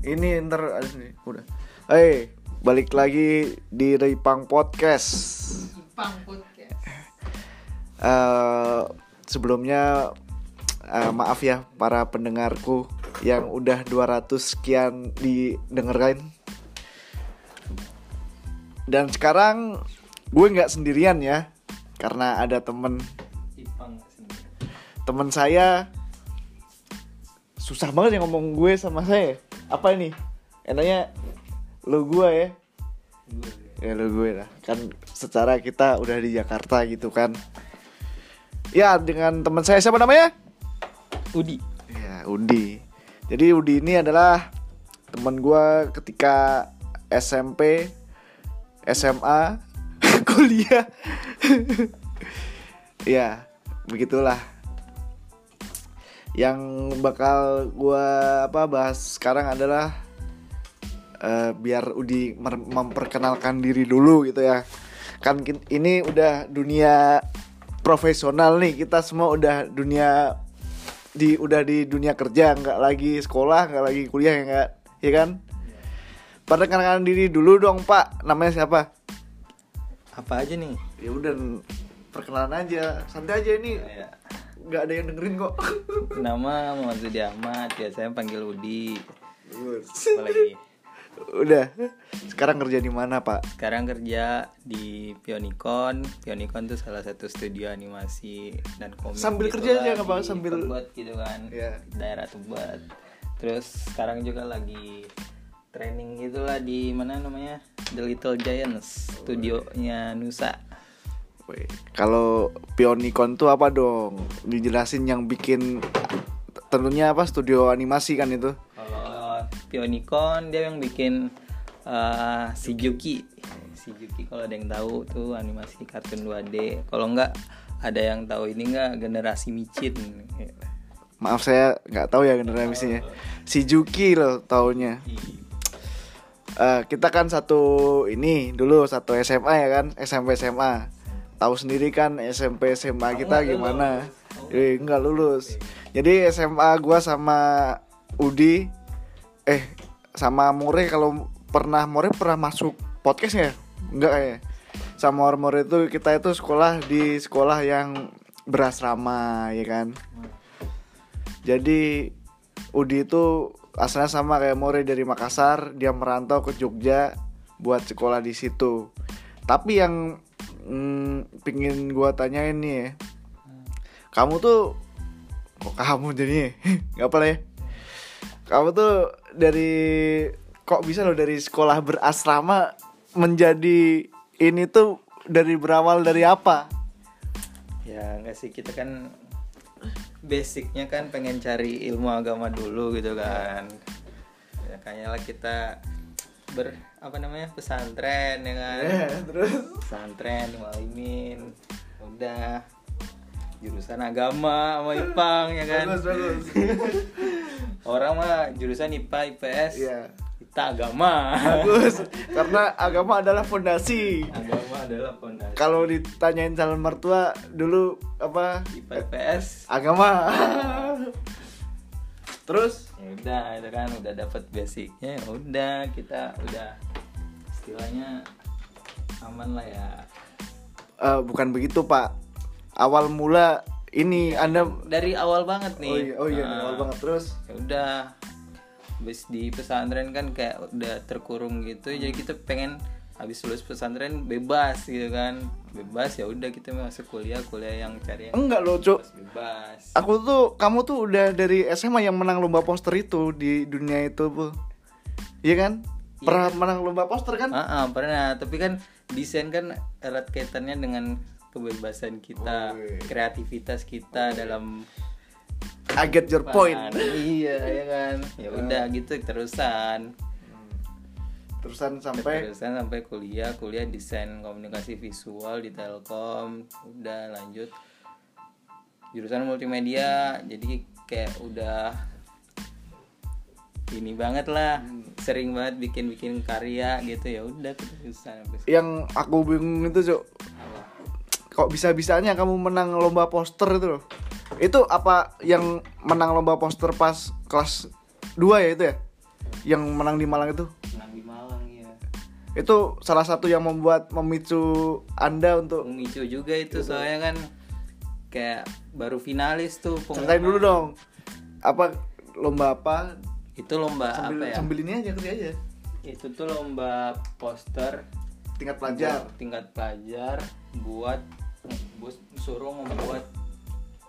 Ini ntar udah. Hey, balik lagi di Ripang Podcast. Ipang Podcast. Eh, sebelumnya eh, maaf ya para pendengarku yang udah 200 sekian didengerin. Dan sekarang gue nggak sendirian ya, karena ada temen temen saya susah banget yang ngomong gue sama saya. Apa ini? Enaknya lu gue ya. Ya lu gue lah. Kan secara kita udah di Jakarta gitu kan. Ya dengan teman saya siapa namanya? Udi. Ya Udi. Jadi Udi ini adalah teman gue ketika SMP, SMA, kuliah. ya begitulah. Yang bakal gue apa bahas sekarang adalah eh, biar Udi memperkenalkan diri dulu gitu ya. Kan ini udah dunia profesional nih. Kita semua udah dunia di udah di dunia kerja. Nggak lagi sekolah nggak lagi kuliah ya nggak? Ya kan? Perkenalkan diri dulu dong pak. Namanya siapa? Apa aja nih? ya udah perkenalan aja. Santai aja ini. Ya. Nggak ada yang dengerin kok Nama Muhammad Zudi Ahmad, biasanya panggil Udi. Apa lagi? udah sekarang kerja di mana pak Sekarang kerja di Pionicon. Pionicon tuh salah satu studio animasi dan komik. Sambil gitu kerja aja nggak di sambil- Tebet gitu kan. Iya. Daerah Tebet. Terus sekarang juga lagi training gitulah di mana namanya The Little Giants, studionya Nusa. Kalau Pionicon tuh apa dong? Dijelasin yang bikin tentunya apa studio animasi kan itu? Kalau Pionicon dia yang bikin uh, si Juki. Si Juki kalau ada yang tahu tuh animasi kartun 2D. Kalau enggak ada yang tahu ini enggak generasi micin. maaf saya nggak tahu ya generasinya si Juki loh taunya. Eh, kita kan satu ini dulu satu SMA ya kan? SMP SMA tahu sendiri kan SMP SMA kita gimana. Eh nggak lulus. Jadi SMA gua sama Udi eh sama More kalau pernah More pernah masuk podcast ya? Enggak kayak sama More itu kita itu sekolah di sekolah yang berasrama ya kan? Jadi Udi itu asalnya sama kayak More dari Makassar, dia merantau ke Jogja buat sekolah di situ. Tapi yang mm, pingin gua tanyain nih ya, kamu tuh kok kamu jadi nggak apa ya? Kamu tuh dari kok bisa loh dari sekolah berasrama menjadi ini tuh dari berawal dari apa? Ya enggak sih kita kan basicnya kan pengen cari ilmu agama dulu gitu kan. Ya kayaknya lah kita ber apa namanya pesantren ya kan. Ya, terus pesantren walimin udah jurusan agama sama Ipang ya kan bagus bagus. orang mah jurusan IPA IPS Iya. kita agama Bagus, karena agama adalah fondasi. agama adalah fondasi Kalau ditanyain calon mertua dulu apa IPA IPS agama. Terus? Ya udah itu kan udah dapat basicnya ya udah kita udah istilahnya aman lah ya. Eh, bukan begitu Pak. Awal mula ini Anda dari awal banget nih. Oh iya, oh iya Nah, awal banget. Terus. ya udah habis di pesantren kan kayak udah terkurung gitu jadi kita pengen habis lulus pesantren bebas gitu kan bebas ya udah kita masuk kuliah kuliah yang cari yang Enggak loh, Cuk. bebas Aku tuh kamu tuh udah dari SMA yang menang lomba poster itu di dunia itu, Bu. Iya kan? Iya Pernah menang lomba poster kan? Ah, ah, pernah tapi kan desain kan erat kaitannya dengan kebebasan kita Oh, iya. kreativitas kita dalam I get your point. iya ya kan ya udah gitu terusan Terusan sampai Terusan sampai kuliah, kuliah desain komunikasi visual di Telkom, udah lanjut jurusan multimedia, jadi kayak udah ini banget lah, sering banget bikin-bikin karya gitu. Ya udah terusan yang aku bingung itu, Cuk. Kok bisa-bisanya kamu menang lomba poster itu loh? Itu apa yang menang lomba poster pas kelas 2 ya itu ya? yang menang di Malang itu itu salah satu yang membuat memicu anda untuk memicu juga itu soalnya kan kayak baru finalis tuh ceritain dulu dong. Apa lomba apa? Itu lomba sambil apa ya? sambil ini aja kerja aja. Itu tuh lomba poster. Tingkat pelajar. Buat tingkat pelajar buat bus suruh membuat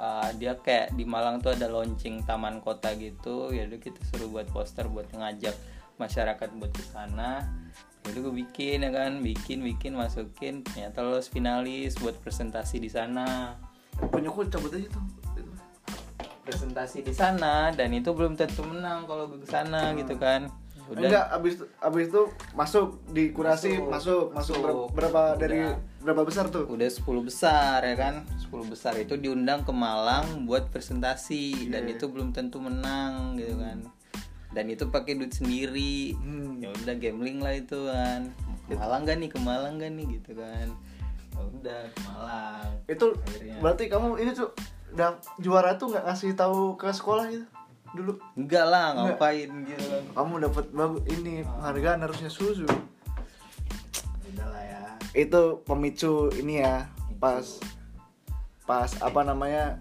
uh, dia kayak di Malang tuh ada launching taman kota gitu. Ya udah kita suruh buat poster buat ngajak masyarakat buat ke sana udah gue bikin ya kan? Bikin bikin masukin. Ternyata lolos finalis buat presentasi di sana. Punya aku cabut aja tuh. Presentasi di sana dan itu belum tentu menang kalau gue ke sana gitu kan. Udah. Enggak abis abis itu masuk di kurasi masuk. masuk, Masuk. ber- berapa dari Udah. berapa besar tuh? Udah 10 besar ya kan? 10 besar itu diundang ke Malang buat presentasi dan Iya. itu belum tentu menang gitu kan dan itu pakai duit sendiri. Hmm. ya udah gambling lah itu kan. Ke Malang gak nih? Ke Malang gak nih? Gitu kan. Ya udah ke Malang. Itu Akhirnya. berarti kamu ini tuh udah juara tuh nggak ngasih tahu ke sekolah gitu? Dulu? Enggak lah Enggak. ngapain gitu. Kan kamu dapat bagus ini penghargaan harusnya susu udah lah ya. Itu pemicu ini ya pas pas apa namanya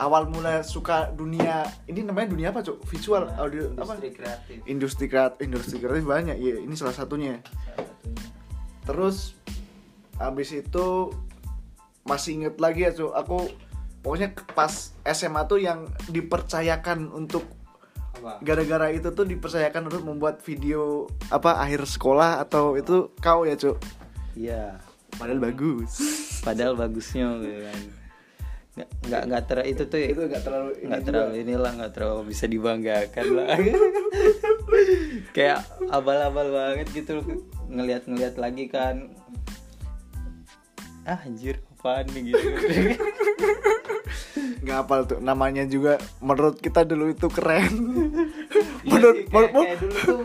awal mula suka dunia ini namanya dunia apa cuk? Visual audio apa? industri kreatif. Industri kreatif industri kreatif banyak ya ini salah satunya. Salah satunya. Terus habis itu masih inget lagi ya cuk aku pokoknya pas SMA tuh yang dipercayakan untuk apa? gara-gara itu tuh dipercayakan untuk membuat video apa akhir sekolah atau itu kau ya cuk? Iya. Padahal bagus. Padahal bagusnya gitu kan nggak nggak ter itu tuh itu nggak terlalu ini nggak juga. terlalu inilah nggak terlalu bisa dibanggakan lah. Kayak abal-abal banget gitu ngelihat-ngelihat lagi kan. Ah anjir apaan nih gitu. Nggak hafal tuh namanya juga menurut kita dulu itu keren. Iya menurut kayak- menurutmu kayak dulu tuh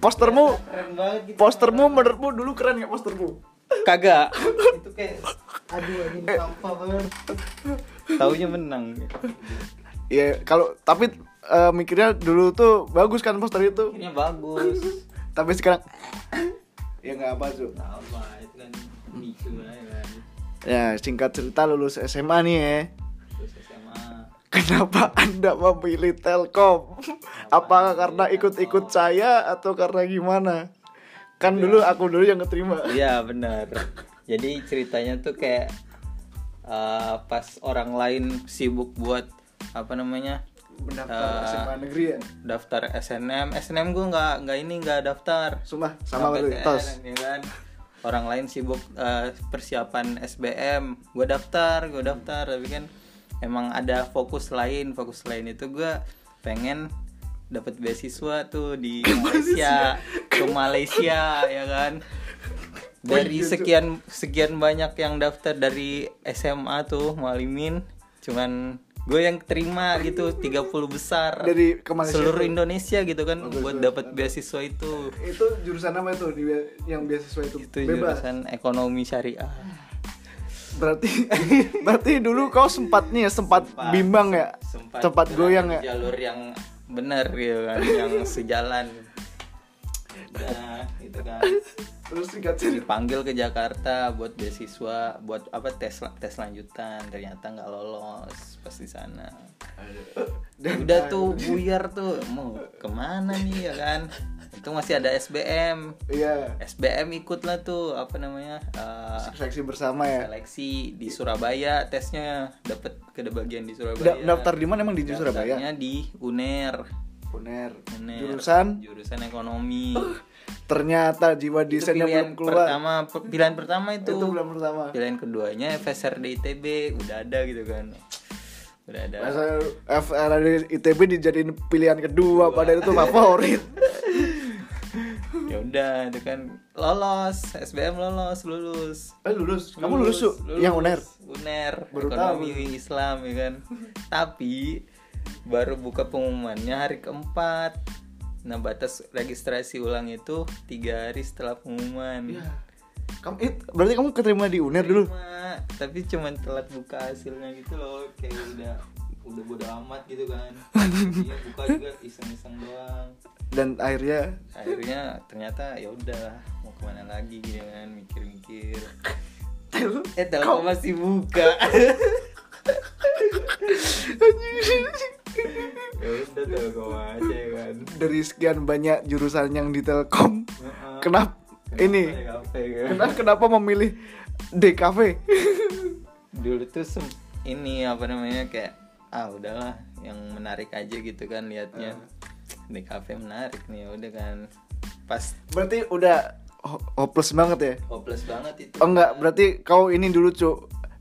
postermu keren gitu. postermu menurutmu dulu keren nggak postermu? Kagak. Itu kayak aduh ini sampah banget. Taunya menang. Ya kalau tapi eh, mikirnya dulu tuh bagus kan poster itu akhirnya bagus. Tapi sekarang ya nggak apa tuh apa itu kan aja kan. Ya singkat cerita lulus SMA nih ya. SMA Kenapa Anda memilih Telkom? Apakah karena ikut-ikut saya atau karena gimana? Kan dulu aku dulu yang keterima. Iya benar. Jadi ceritanya tuh kayak eh, pas orang lain sibuk buat apa namanya Mendaftar Eh, SMA negeri ya. daftar SNM, SNM gue nggak nggak ini nggak daftar. Sumpah sama PTN, tos. ya kan. Orang lain sibuk eh, persiapan SBM, gue daftar, gue daftar, tapi kan emang ada fokus lain, fokus lain itu gue pengen dapat beasiswa tuh di Malaysia, ke Malaysia ya kan. Dari sekian sekian banyak yang daftar dari SMA tuh Malimin, cuman gue yang terima gitu 30 besar Dari ke Malaysia seluruh tuh. Indonesia gitu kan Oh, buat dapat beasiswa itu Itu jurusan apa itu yang beasiswa itu? itu Bebas. jurusan ekonomi syariah Berarti berarti dulu kau sempat nih ya, sempat, bimbang ya? Sempat, berada goyang ya? jalur yang benar gitu kan yang sejalan nah itu kan. Terus singkat cerita. dipanggil ke Jakarta buat beasiswa buat apa tes tes lanjutan. Ternyata nggak lolos pas di sana. Dan- udah tuh buyar tuh. Mau ke mana nih ya kan? Itu masih ada SBM Iya. SBM ikut lah tuh apa namanya eh, Seleksi bersama ya. seleksi di Surabaya tesnya. Dapat ke bagian di Da- Surabaya daftar di mana emang di Surabaya? Di UNER Uner. UNER Jurusan jurusan ekonomi ternyata jiwa desainnya pilihan belum keluar. pertama pe- pilihan pertama itu, Itu belum pertama. pilihan keduanya FSR di ITB udah ada gitu kan udah ada Masa FR dari ITB dijadiin pilihan kedua padahal itu favorit. ya udah itu kan lolos SBM lolos lulus Eh lulus. Kamu lulus, Su? Yang UNER. UNER Baru ekonomi Islam ya kan tapi baru buka pengumumannya hari keempat. Nah batas registrasi ulang itu tiga hari setelah pengumuman. Iya. Kamu it, berarti kamu keterima di UNER dulu. Tapi cuman telat buka hasilnya gitu loh. Kayak udah udah bodo amat gitu kan. Iya buka juga iseng-iseng doang. Dan akhirnya? Akhirnya ternyata ya udah mau ke mana lagi gitu kan mikir-mikir. Eh telkom masih buka? ya udah telkom aja ya kan. Dari sekian banyak jurusan yang di Telkom Heeh. kenapa ini? DKV kan? kenapa kenapa memilih DKV dulu tuh sem- ini apa namanya kayak ah udahlah yang menarik aja gitu kan liatnya. Di kafe menarik nih ya udah kan. Pas berarti udah ho- hopeless banget ya? Hopeless banget itu. Oh enggak berarti kau ini dulu cuk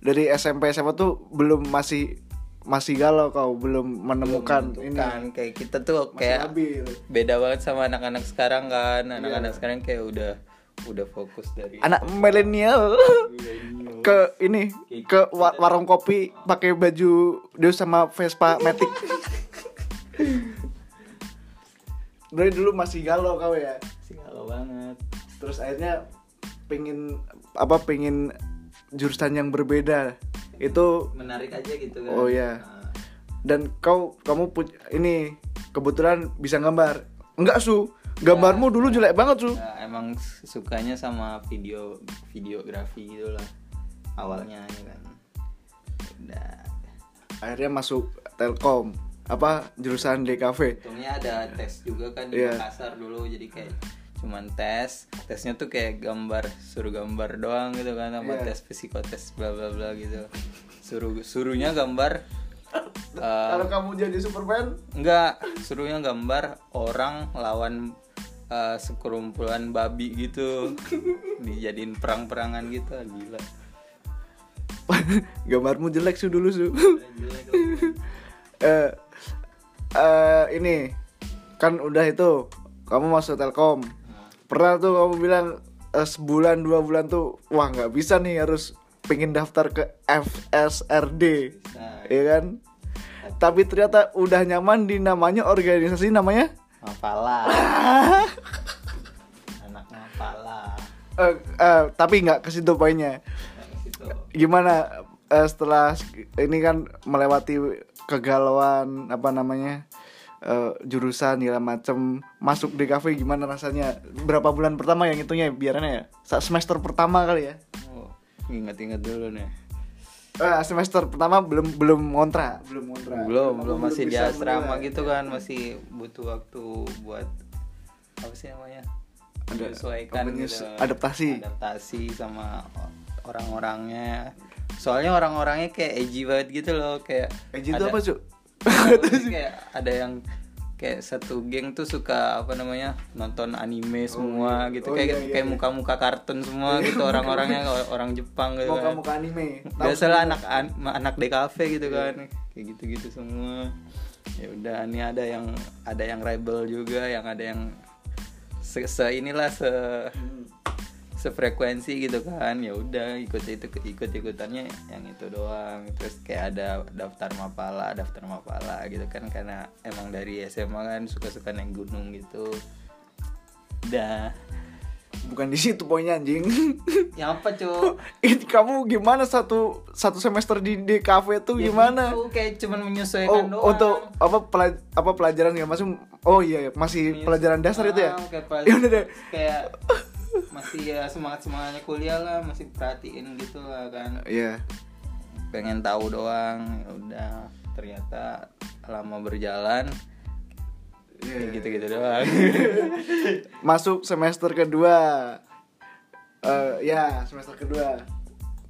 dari SMP SMA tuh belum masih masih galau kau belum menemukan ini. kan kayak kita tuh masih kayak labil. beda banget sama anak-anak sekarang kan. Anak-anak sekarang kayak udah udah fokus dari anak milenial. Ke ini ke wa- warung kopi pakai baju dia sama Vespa Matic. Dari dulu masih galau kau ya? Sih galau banget. Terus akhirnya pengen apa pengen jurusan yang berbeda. Itu menarik aja gitu kan. Oh, iya. Nah, dan kau kamu ini kebetulan bisa gambar. Enggak su. Gambarmu dulu jelek banget su. Ya, emang sukanya sama video videografi gitu lah. Awalnya ya kan. Udah. Akhirnya masuk Telkom apa jurusan DKV untungnya ada tes juga kan di. Makassar dulu jadi kayak cuman tes tesnya tuh kayak gambar suruh gambar doang gitu kan sama Iya. tes psikotes bla bla bla gitu. Suruh suruhnya gambar eh, kalau kamu jadi Superman? Enggak suruhnya gambar orang lawan eh, sekerumpulan babi gitu. Dijadiin perang-perangan gitu ah, gila. Gambarmu jelek su dulu su. Eh eh, ini kan udah itu kamu masuk Telkom pernah tuh kamu bilang eh, sebulan dua bulan tuh wah nggak bisa nih harus pengen daftar ke FSRD Nah, ya kan? Tapi ternyata udah nyaman di namanya organisasi namanya? Mapala. Anak Mapala. Eh, eh, tapi nggak ke situ poinnya. Gimana eh, setelah ini kan melewati kegalauan apa namanya eh, jurusan segala macem masuk di kafe gimana rasanya berapa bulan pertama yang itunya biarannya ya semester pertama kali ya Oh, ingat-ingat dulu nih. Eh, semester pertama belum belum ngontrak belum ngontrak Belum, Kamu belum masih di asrama gitu kan, masih butuh waktu buat apa sih namanya? Ada menyesuaikan menyes- gitu. adaptasi. Adaptasi sama orang-orangnya. Soalnya orang-orangnya kayak edgy banget gitu loh, kayak Eh, itu apa cuk kayak ada yang kayak satu geng tuh suka apa namanya nonton anime semua iya. gitu Oh, kayak iya, iya, kayak iya. muka-muka kartun semua gitu orang-orangnya orang Jepang gitu kan. kamu ke anime biasalah anak an- anak DKV gitu Iya. kan kayak gitu-gitu semua ya udah ini ada yang ada yang rebel juga yang ada yang se, se- inilah se Hmm. Sefrekuensi gitu kan ya udah ikut itu ikut ikutannya yang itu doang. Terus kayak ada daftar mapala daftar mapala gitu kan karena emang dari SMA kan suka-suka naik gunung gitu. Udah bukan di situ poinnya anjing. Ya apa cuy kamu gimana satu satu semester di di kafe tuh gimana? Itu kayak cuman Oh, menyesuaikan doang. untuk apa pelaj- apa pelajaran ya? Masih oh iya iya, masih pelajaran dasar itu ya? Ah, kayak, ya udah deh. kayak masih ya semangat semangatnya kuliah lah masih perhatiin gitu lah kan. Iya. Pengen tahu doang ya udah. Ternyata lama berjalan Iya. kayak gitu gitu doang. Masuk semester kedua. Eh ya semester kedua.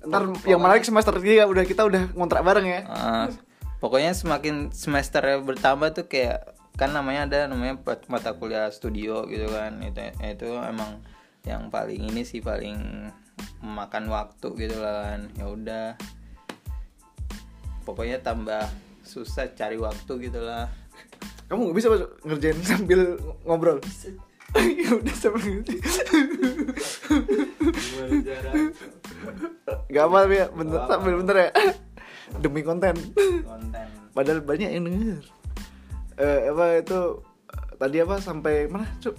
Ntar yang menarik semester tiga udah kita udah ngontrak bareng ya. Ah, pokoknya semakin semester bertambah tuh kayak kan namanya ada namanya mata kuliah studio gitu kan. Itu itu emang yang paling ini sih paling memakan waktu gitu lah kan. Ya udah. Pokoknya tambah susah cari waktu gitu lah. Kamu nggak bisa ngerjain sambil ngobrol? Ya udah sambil Gak apa ya bentar sambil bentar ya. Demi konten. Konten. Padahal banyak yang denger. Eh apa itu tadi apa sampai mana cuk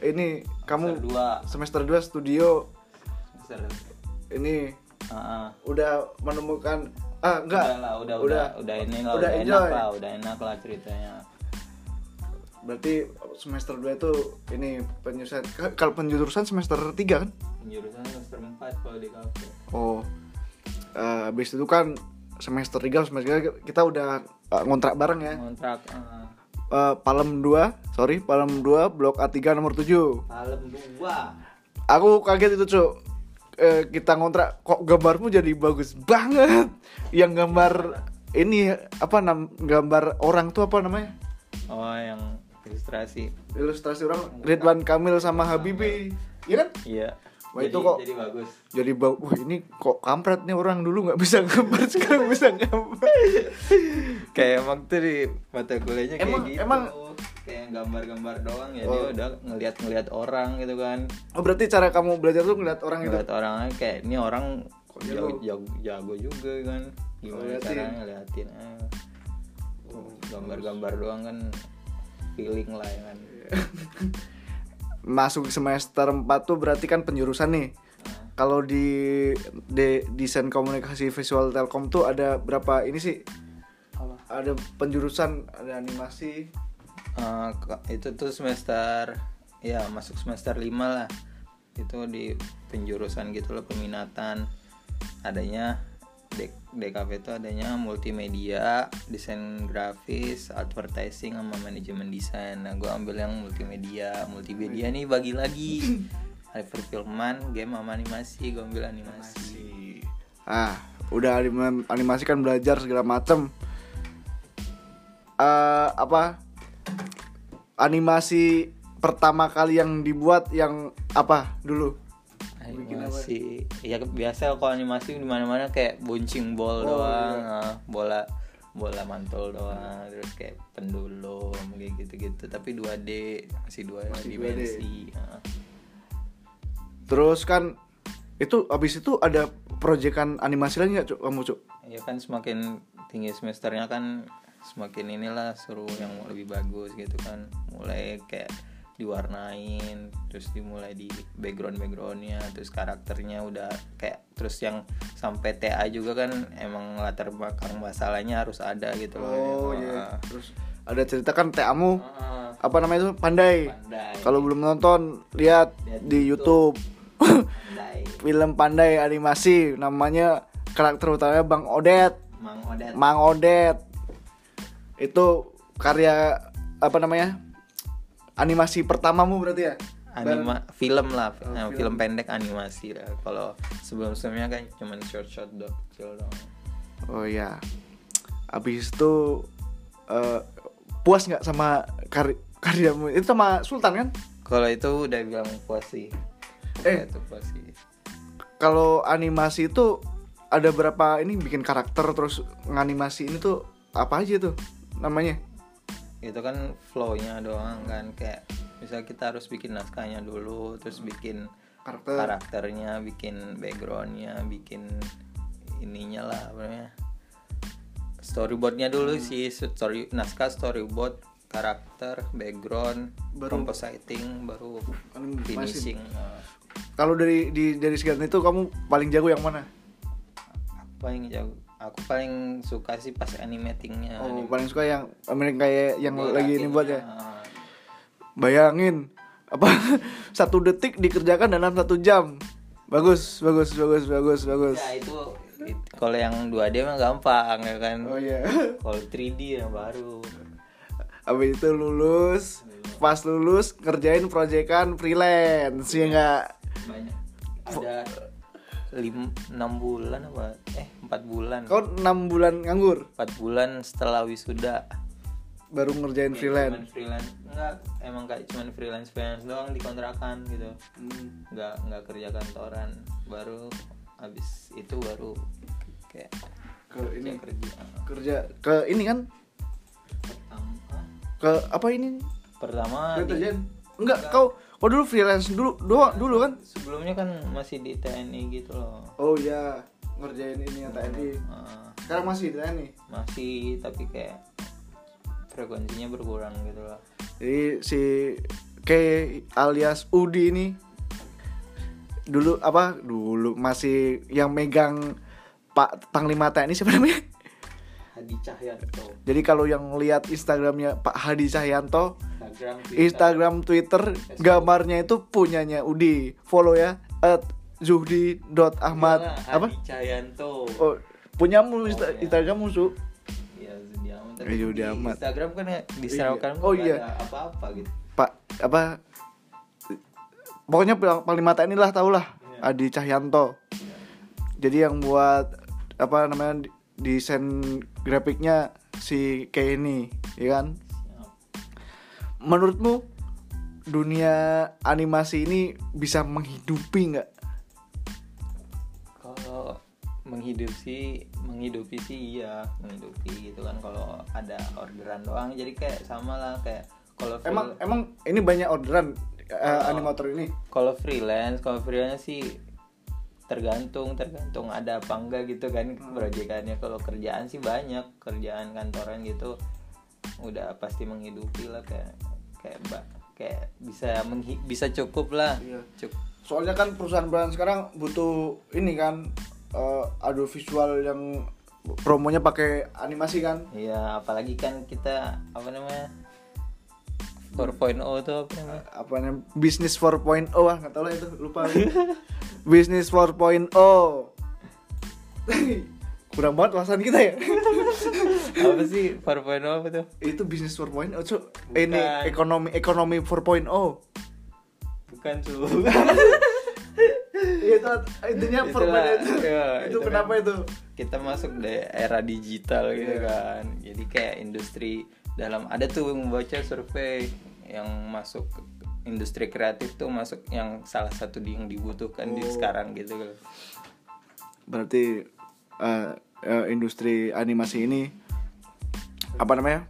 ini kamu semester 2 studio. Semester ini Ah, ah. udah menemukan ah enggak. Udah lah udah udah. udah ini lah udah udah, enak enjoy. lah udah enak lah ceritanya. Berarti semester 2 itu ini penjurusan ka- kalau penjurusan semester 3 kan? Penjurusan semester 4 kalau di kafe. oh. Eh, habis itu kan semester 3 semester 3 kita udah eh, ngontrak bareng ya? Kontrak uh, Eh, Palem 2 sorry Palem 2 blok A3 nomor 7 Palem 2. aku kaget itu cuk Eh, kita ngontrak kok gambarmu jadi bagus banget yang gambar ini apa nam gambar orang tuh apa namanya Oh, yang ilustrasi. ilustrasi orang Ridwan Kamil sama Habibie iya kan Iya. Wah, jadi, itu kok- jadi bagus. jadi bau wah ini kok kampret nih orang dulu nggak bisa gambar sekarang bisa gambar Kayak emang tuh di mata kuliahnya kayak Emang- gitu. emang- kayak gambar-gambar doang ya Oh. dia udah ngeliat-ngeliat orang gitu kan. oh berarti cara kamu belajar tuh ngeliat orang itu Ngeliat orangnya kayak ini orang jago, jago? jago, juga kan. Gimana caranya ngeliatin ah. Gambar-gambar doang kan feeling lah ya kan. masuk semester 4 tuh berarti kan penjurusan nih kalau di, di desain komunikasi visual telkom tuh ada berapa ini sih? Ada penjurusan ada animasi. Eh, ke- itu tuh semester ya masuk semester 5 lah. Itu di penjurusan gitu loh peminatan. Adanya DKV itu adanya multimedia desain grafis advertising sama manajemen desain. Nah gue ambil yang multimedia. Multimedia nih bagi lagi. Ada perfilman game sama animasi gue ambil animasi. Ah udah anim- animasi kan belajar segala macem Eh apa animasi pertama kali yang dibuat yang apa dulu animasi ya biasa kalau animasi di mana mana kayak buncing bol Oh, doang iya. ah, bola bola mantul doang terus kayak pendulum kayak gitu gitu tapi 2D masih dua Masih 2D. dimensi ah. terus kan itu abis itu ada proyekan animasi lagi nggak cuk kamu cuk ya kan semakin tinggi semesternya kan semakin inilah suruh yang lebih bagus gitu kan. Mulai kayak diwarnain terus dimulai di background backgroundnya terus karakternya udah kayak terus yang sampai TA juga kan emang latar belakang masalahnya harus ada gitu loh. Oh Ah. iya terus ada cerita kan teamu Ah, apa namanya itu? Pandai. Pandai. Kalau belum nonton lihat Lihat di YouTube. YouTube. Pandai. Film pandai animasi namanya karakter utamanya Bang Odet. Mang odet. Mang Odet itu karya apa namanya animasi pertamamu berarti ya? Anima film lah Oh, eh, film. film. pendek animasi lah. Kalau sebelum sebelumnya kan cuman short short dong kecil dong oh ya abis itu eh, puas nggak sama kar- karyamu? Itu sama Sultan kan? Kalau itu udah bilang puas sih. Eh. itu puas sih. Kalau animasi itu ada berapa ini bikin karakter terus nganimasi ini tuh apa aja tuh namanya? Itu kan flownya doang kan kayak misal kita harus bikin naskahnya dulu terus bikin karakter. karakternya bikin backgroundnya bikin ininya lah apa namanya storyboardnya dulu Hmm. sih story naskah storyboard karakter background Baru- compositing baru finishing Nah, kalau dari di dari sekian itu kamu paling jago yang mana? Aku paling jago aku paling suka sih pas animatingnya. Oh paling suka yang Amerika kayak yang lagi ini buat ya. Bayangin apa satu detik dikerjakan dalam satu jam. Bagus bagus bagus bagus bagus. Ya itu it- kalau yang 2D mah gampang ya kan? Oh iya. Kalau 3D yang baru. Habis itu lulus pas lulus ngerjain proyekan freelance ya nggak? Banyak. Ada lim enam bulan apa? Eh empat bulan. Kau enam bulan nganggur? Empat bulan setelah wisuda. Baru ngerjain Kayak freelance? cuman freelance. Enggak emang kayak cuman freelance freelance doang dikontrakan gitu. Hmm. nggak nggak kerja kantoran. Baru habis itu baru kayak ke ini kerja. kerja ke ini kan? Pertama. Ke apa ini? Pertama di- kerjaan enggak kau kau dulu freelance dulu doang dulu kan? Sebelumnya kan masih di TNI gitu loh. Oh iya ngerjain ini yang TNI Ah, sekarang masih di TNI masih tapi kayak frekuensinya berkurang gitu loh. Jadi si kayak alias Udi ini dulu apa dulu masih yang megang Pak Panglima TNI siapa namanya? Hadi Cahyanto. Jadi kalau yang lihat Instagramnya Pak Hadi Cahyanto, Instagram Instagram, Twitter, gambarnya itu punyanya Udi. Follow ya at zuhdi.ahmad Iyalah, apa? Hadi Cahyanto Oh, punyamu Insta- iya. Instagrammu su. Iya, Zudi Ahmad. Eh, Ahmad. Instagram kan ya, di Instagram Oh, iya. apa-apa gitu. Pak apa? Pokoknya paling mata inilah tau lah Iya. Adi Cahyanto. Jadi yang buat apa namanya desain grafiknya si kayak ini, ya kan? Menurutmu dunia animasi ini bisa menghidupi nggak? Kalau menghidup sih, menghidupi sih iya, menghidupi gitu kan kalau ada orderan doang. Jadi kayak sama lah kayak kalau Emang emang ini banyak orderan Oh. animator ini. kalau freelance, kalau freelance sih tergantung tergantung ada apa enggak gitu kan proyekannya kalau kerjaan sih banyak kerjaan kantoran gitu udah pasti menghidupi lah kayak kayak mbak kayak bisa menghi- bisa cukup lah Iya. cukup Soalnya kan perusahaan-perusahaan sekarang butuh ini kan eh audio visual yang promonya pakai animasi kan. Iya, apalagi kan kita apa namanya 4.0 tuh apa namanya? apa namanya bisnis 4.0 ah nggak tahu lah itu lupa bisnis 4.0 kurang banget bahasan kita ya apa sih 4.0 apa tuh? itu bisnis 4.0 cuk ini Bukan. ekonomi ekonomi 4.0 Bukan cu. Itu intinya 4.0 Itulah, itu iya, itu itu kenapa itu kita masuk di era digital gitu Iya. kan. Jadi kayak industri dalam ada tuh membaca survei yang masuk ke industri kreatif tuh masuk yang salah satu di- yang dibutuhkan di Oh. sekarang gitu berarti eh, eh, industri animasi ini apa namanya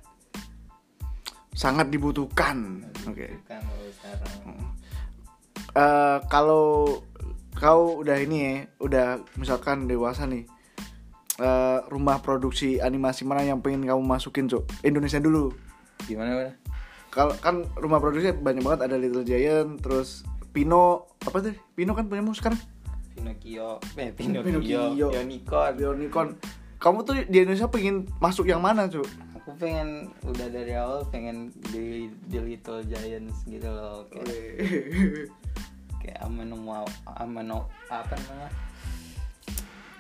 sangat dibutuhkan oke kalau sekarang. Eh, kalau kau udah ini ya, udah misalkan dewasa nih, eh, rumah produksi animasi mana yang pengen kamu masukin cok? Indonesia dulu. Gimana mana? Kalau kan rumah produksi banyak banget ada Little Giant, terus Pino apa tuh? Pino kan punyamu sekarang? Pinocchio, eh Pinocchio, Pinocchio. Unicorn. Unicorn. Kamu tuh di Indonesia pengen masuk yang mana cok? Aku pengen udah dari awal pengen di, di Little Giants gitu loh. Kayak kayak aman mau aman apa namanya?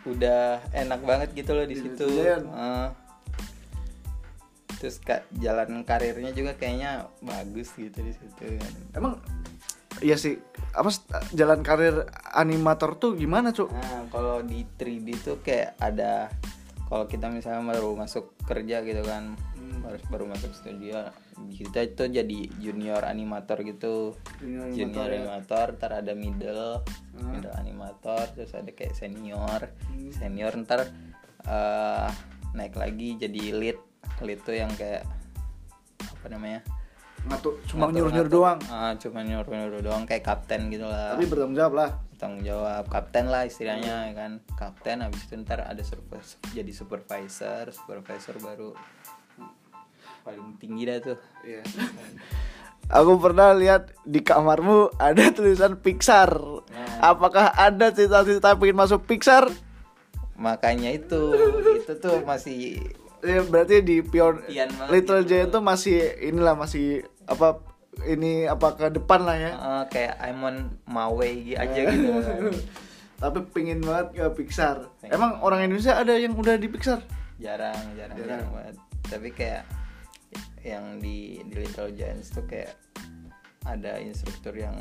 Udah enak banget gitu loh di situ. Terus kak jalan karirnya juga kayaknya bagus gitu di situ. Kan Emang Iya sih, apa jalan karir animator tuh gimana cok? nah kalau di 3D tuh kayak ada kalau kita misalnya baru masuk kerja gitu kan Hmm. baru baru masuk studio kita itu jadi junior animator gitu Junior junior animator ya. animator ntar ada middle Hmm. middle animator terus ada kayak senior Hmm. senior ntar eh, naik lagi jadi lead lead tuh yang kayak apa namanya Ngatur cuma nyuruh-nyuruh ngatur. doang. ah cuma nyuruh nyuruh doang kayak kapten gitu lah Tapi bertanggung jawab lah. tanggung jawab kapten lah istilahnya ya kan kapten habis itu ntar ada super, jadi supervisor supervisor baru paling tinggi dah tuh Iya. Aku pernah lihat di kamarmu ada tulisan Pixar. Nah. Apakah ada cita-cita pengen masuk Pixar? makanya itu itu tuh masih Ya, berarti di Pion Little gitu. Giant tuh masih inilah masih apa ini apa ke depan lah ya. eh, kayak I'm on my way aja gitu kan. Tapi pengen banget ke Pixar. Pengen Emang orang Indonesia ada yang udah di Pixar? jarang jarang Jarang. jarang banget tapi kayak yang di di Little Giants tuh kayak ada instruktur yang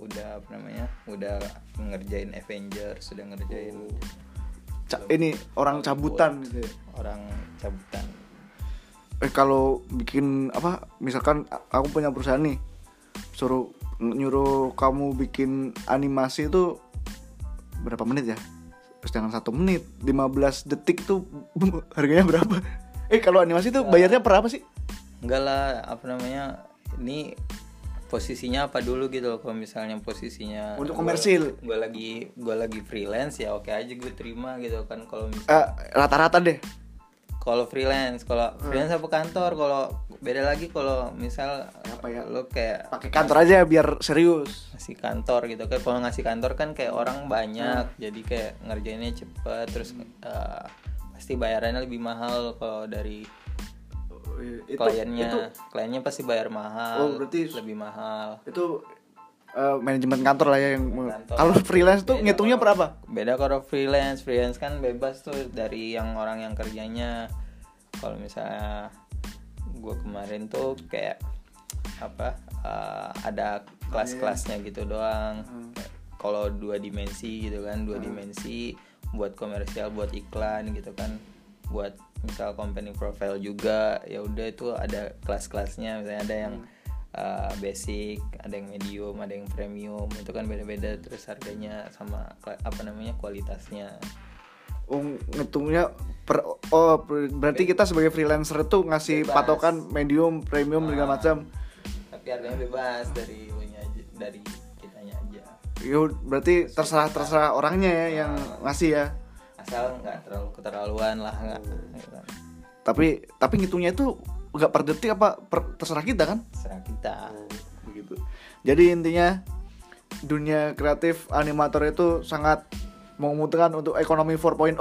udah apa namanya udah ngerjain Avengers sudah ngerjain Ca- ini orang cabutan gitu. ya. orang cabutan eh kalau bikin apa misalkan aku punya perusahaan nih suruh nyuruh kamu bikin animasi itu berapa menit ya? Jangan satu menit 15 detik tuh harganya berapa? Eh kalau animasi tuh bayarnya per apa sih? Enggak lah apa namanya ini posisinya apa dulu gitu loh kalau misalnya posisinya Untuk komersil. gua lagi gua lagi freelance ya oke aja gue terima gitu kan kalau mis- Eh, rata-rata deh kalau freelance kalau Hmm. freelance apa kantor kalau beda lagi kalau misal Apa ya? lo kayak pakai kantor aja biar serius ngasih kantor gitu kan kalau ngasih kantor kan kayak orang banyak Hmm. jadi kayak ngerjainnya cepet terus pas pasti bayarannya lebih mahal kalau dari itu kliennya itu kliennya pasti bayar mahal Oh, berarti- lebih mahal itu eh, manajemen kantor lah ya yang Kantor. kalau freelance tuh Beda ngitungnya kalau- berapa? beda kalau freelance. Freelance kan bebas tuh dari yang orang yang kerjanya. Kalau misalnya gue kemarin tuh kayak apa eh, ada kelas-kelasnya gitu doang. Kalau dua dimensi gitu kan dua dimensi buat komersial buat iklan gitu kan. Buat misal company profile juga ya udah itu ada kelas-kelasnya. Misalnya ada yang uh, basic ada yang medium ada yang premium itu kan beda-beda terus harganya sama apa namanya kualitasnya Oh, ngitungnya per oh ber- berarti kita sebagai freelancer tuh ngasih Bebas. patokan medium, premium segala Ah. macam. tapi harganya bebas dari aja dari kitanya aja Yo, berarti terserah terserah orangnya ya yang ngasih ya. asal nggak terlalu keterlaluan lah nggak. Tapi tapi ngitungnya itu nggak per detik apa per, terserah kita kan? serah kita Begitu. Jadi intinya dunia kreatif animator itu sangat menguntungkan untuk ekonomi 4.0.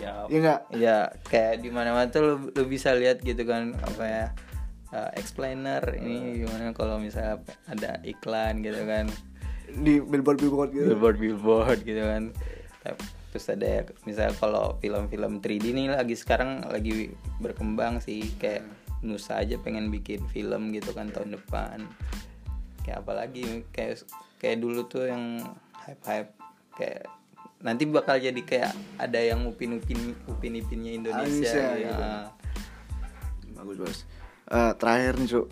ya Iya nggak? ya kayak di mana mana tuh lu, lu bisa lihat gitu kan apa ya uh, explainer ini gimana kalau misalnya ada iklan gitu kan Di billboard-billboard gitu. billboard billboard gitu kan terus ada ya, misal kalau film-film 3D nih lagi sekarang lagi berkembang sih kayak Nusa aja pengen bikin film gitu kan tahun depan kayak apa lagi kayak kayak dulu tuh yang hype hype kayak nanti bakal jadi kayak ada yang upin upin upin ipinnya Indonesia, Indonesia, ya. gitu. Bagus bagus. Eh, terakhir nih cuk.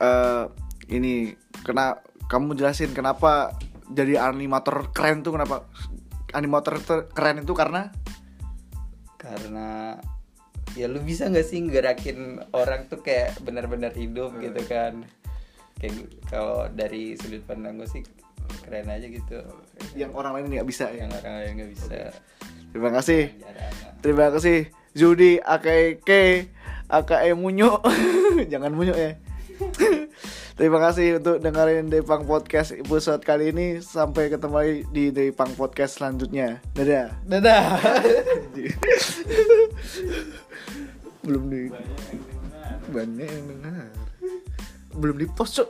Eh, ini kena kamu jelasin kenapa jadi animator keren tuh kenapa animator keren itu karena karena ya lu bisa nggak sih gerakin orang tuh kayak benar-benar hidup gitu kan kayak kalau dari sudut pandang gue sih keren aja gitu yang orang lain nggak bisa ya. yang orang lain nggak bisa Terima kasih. jarang Terima kasih Judi AKK AKE Munyo. Jangan Munyo ya. Terima kasih untuk dengerin Depang Podcast episode kali ini. Sampai ketemu lagi di Depang Podcast selanjutnya. Dadah. dadah Belum di banyak yang dengar. Belum di post, Cuk.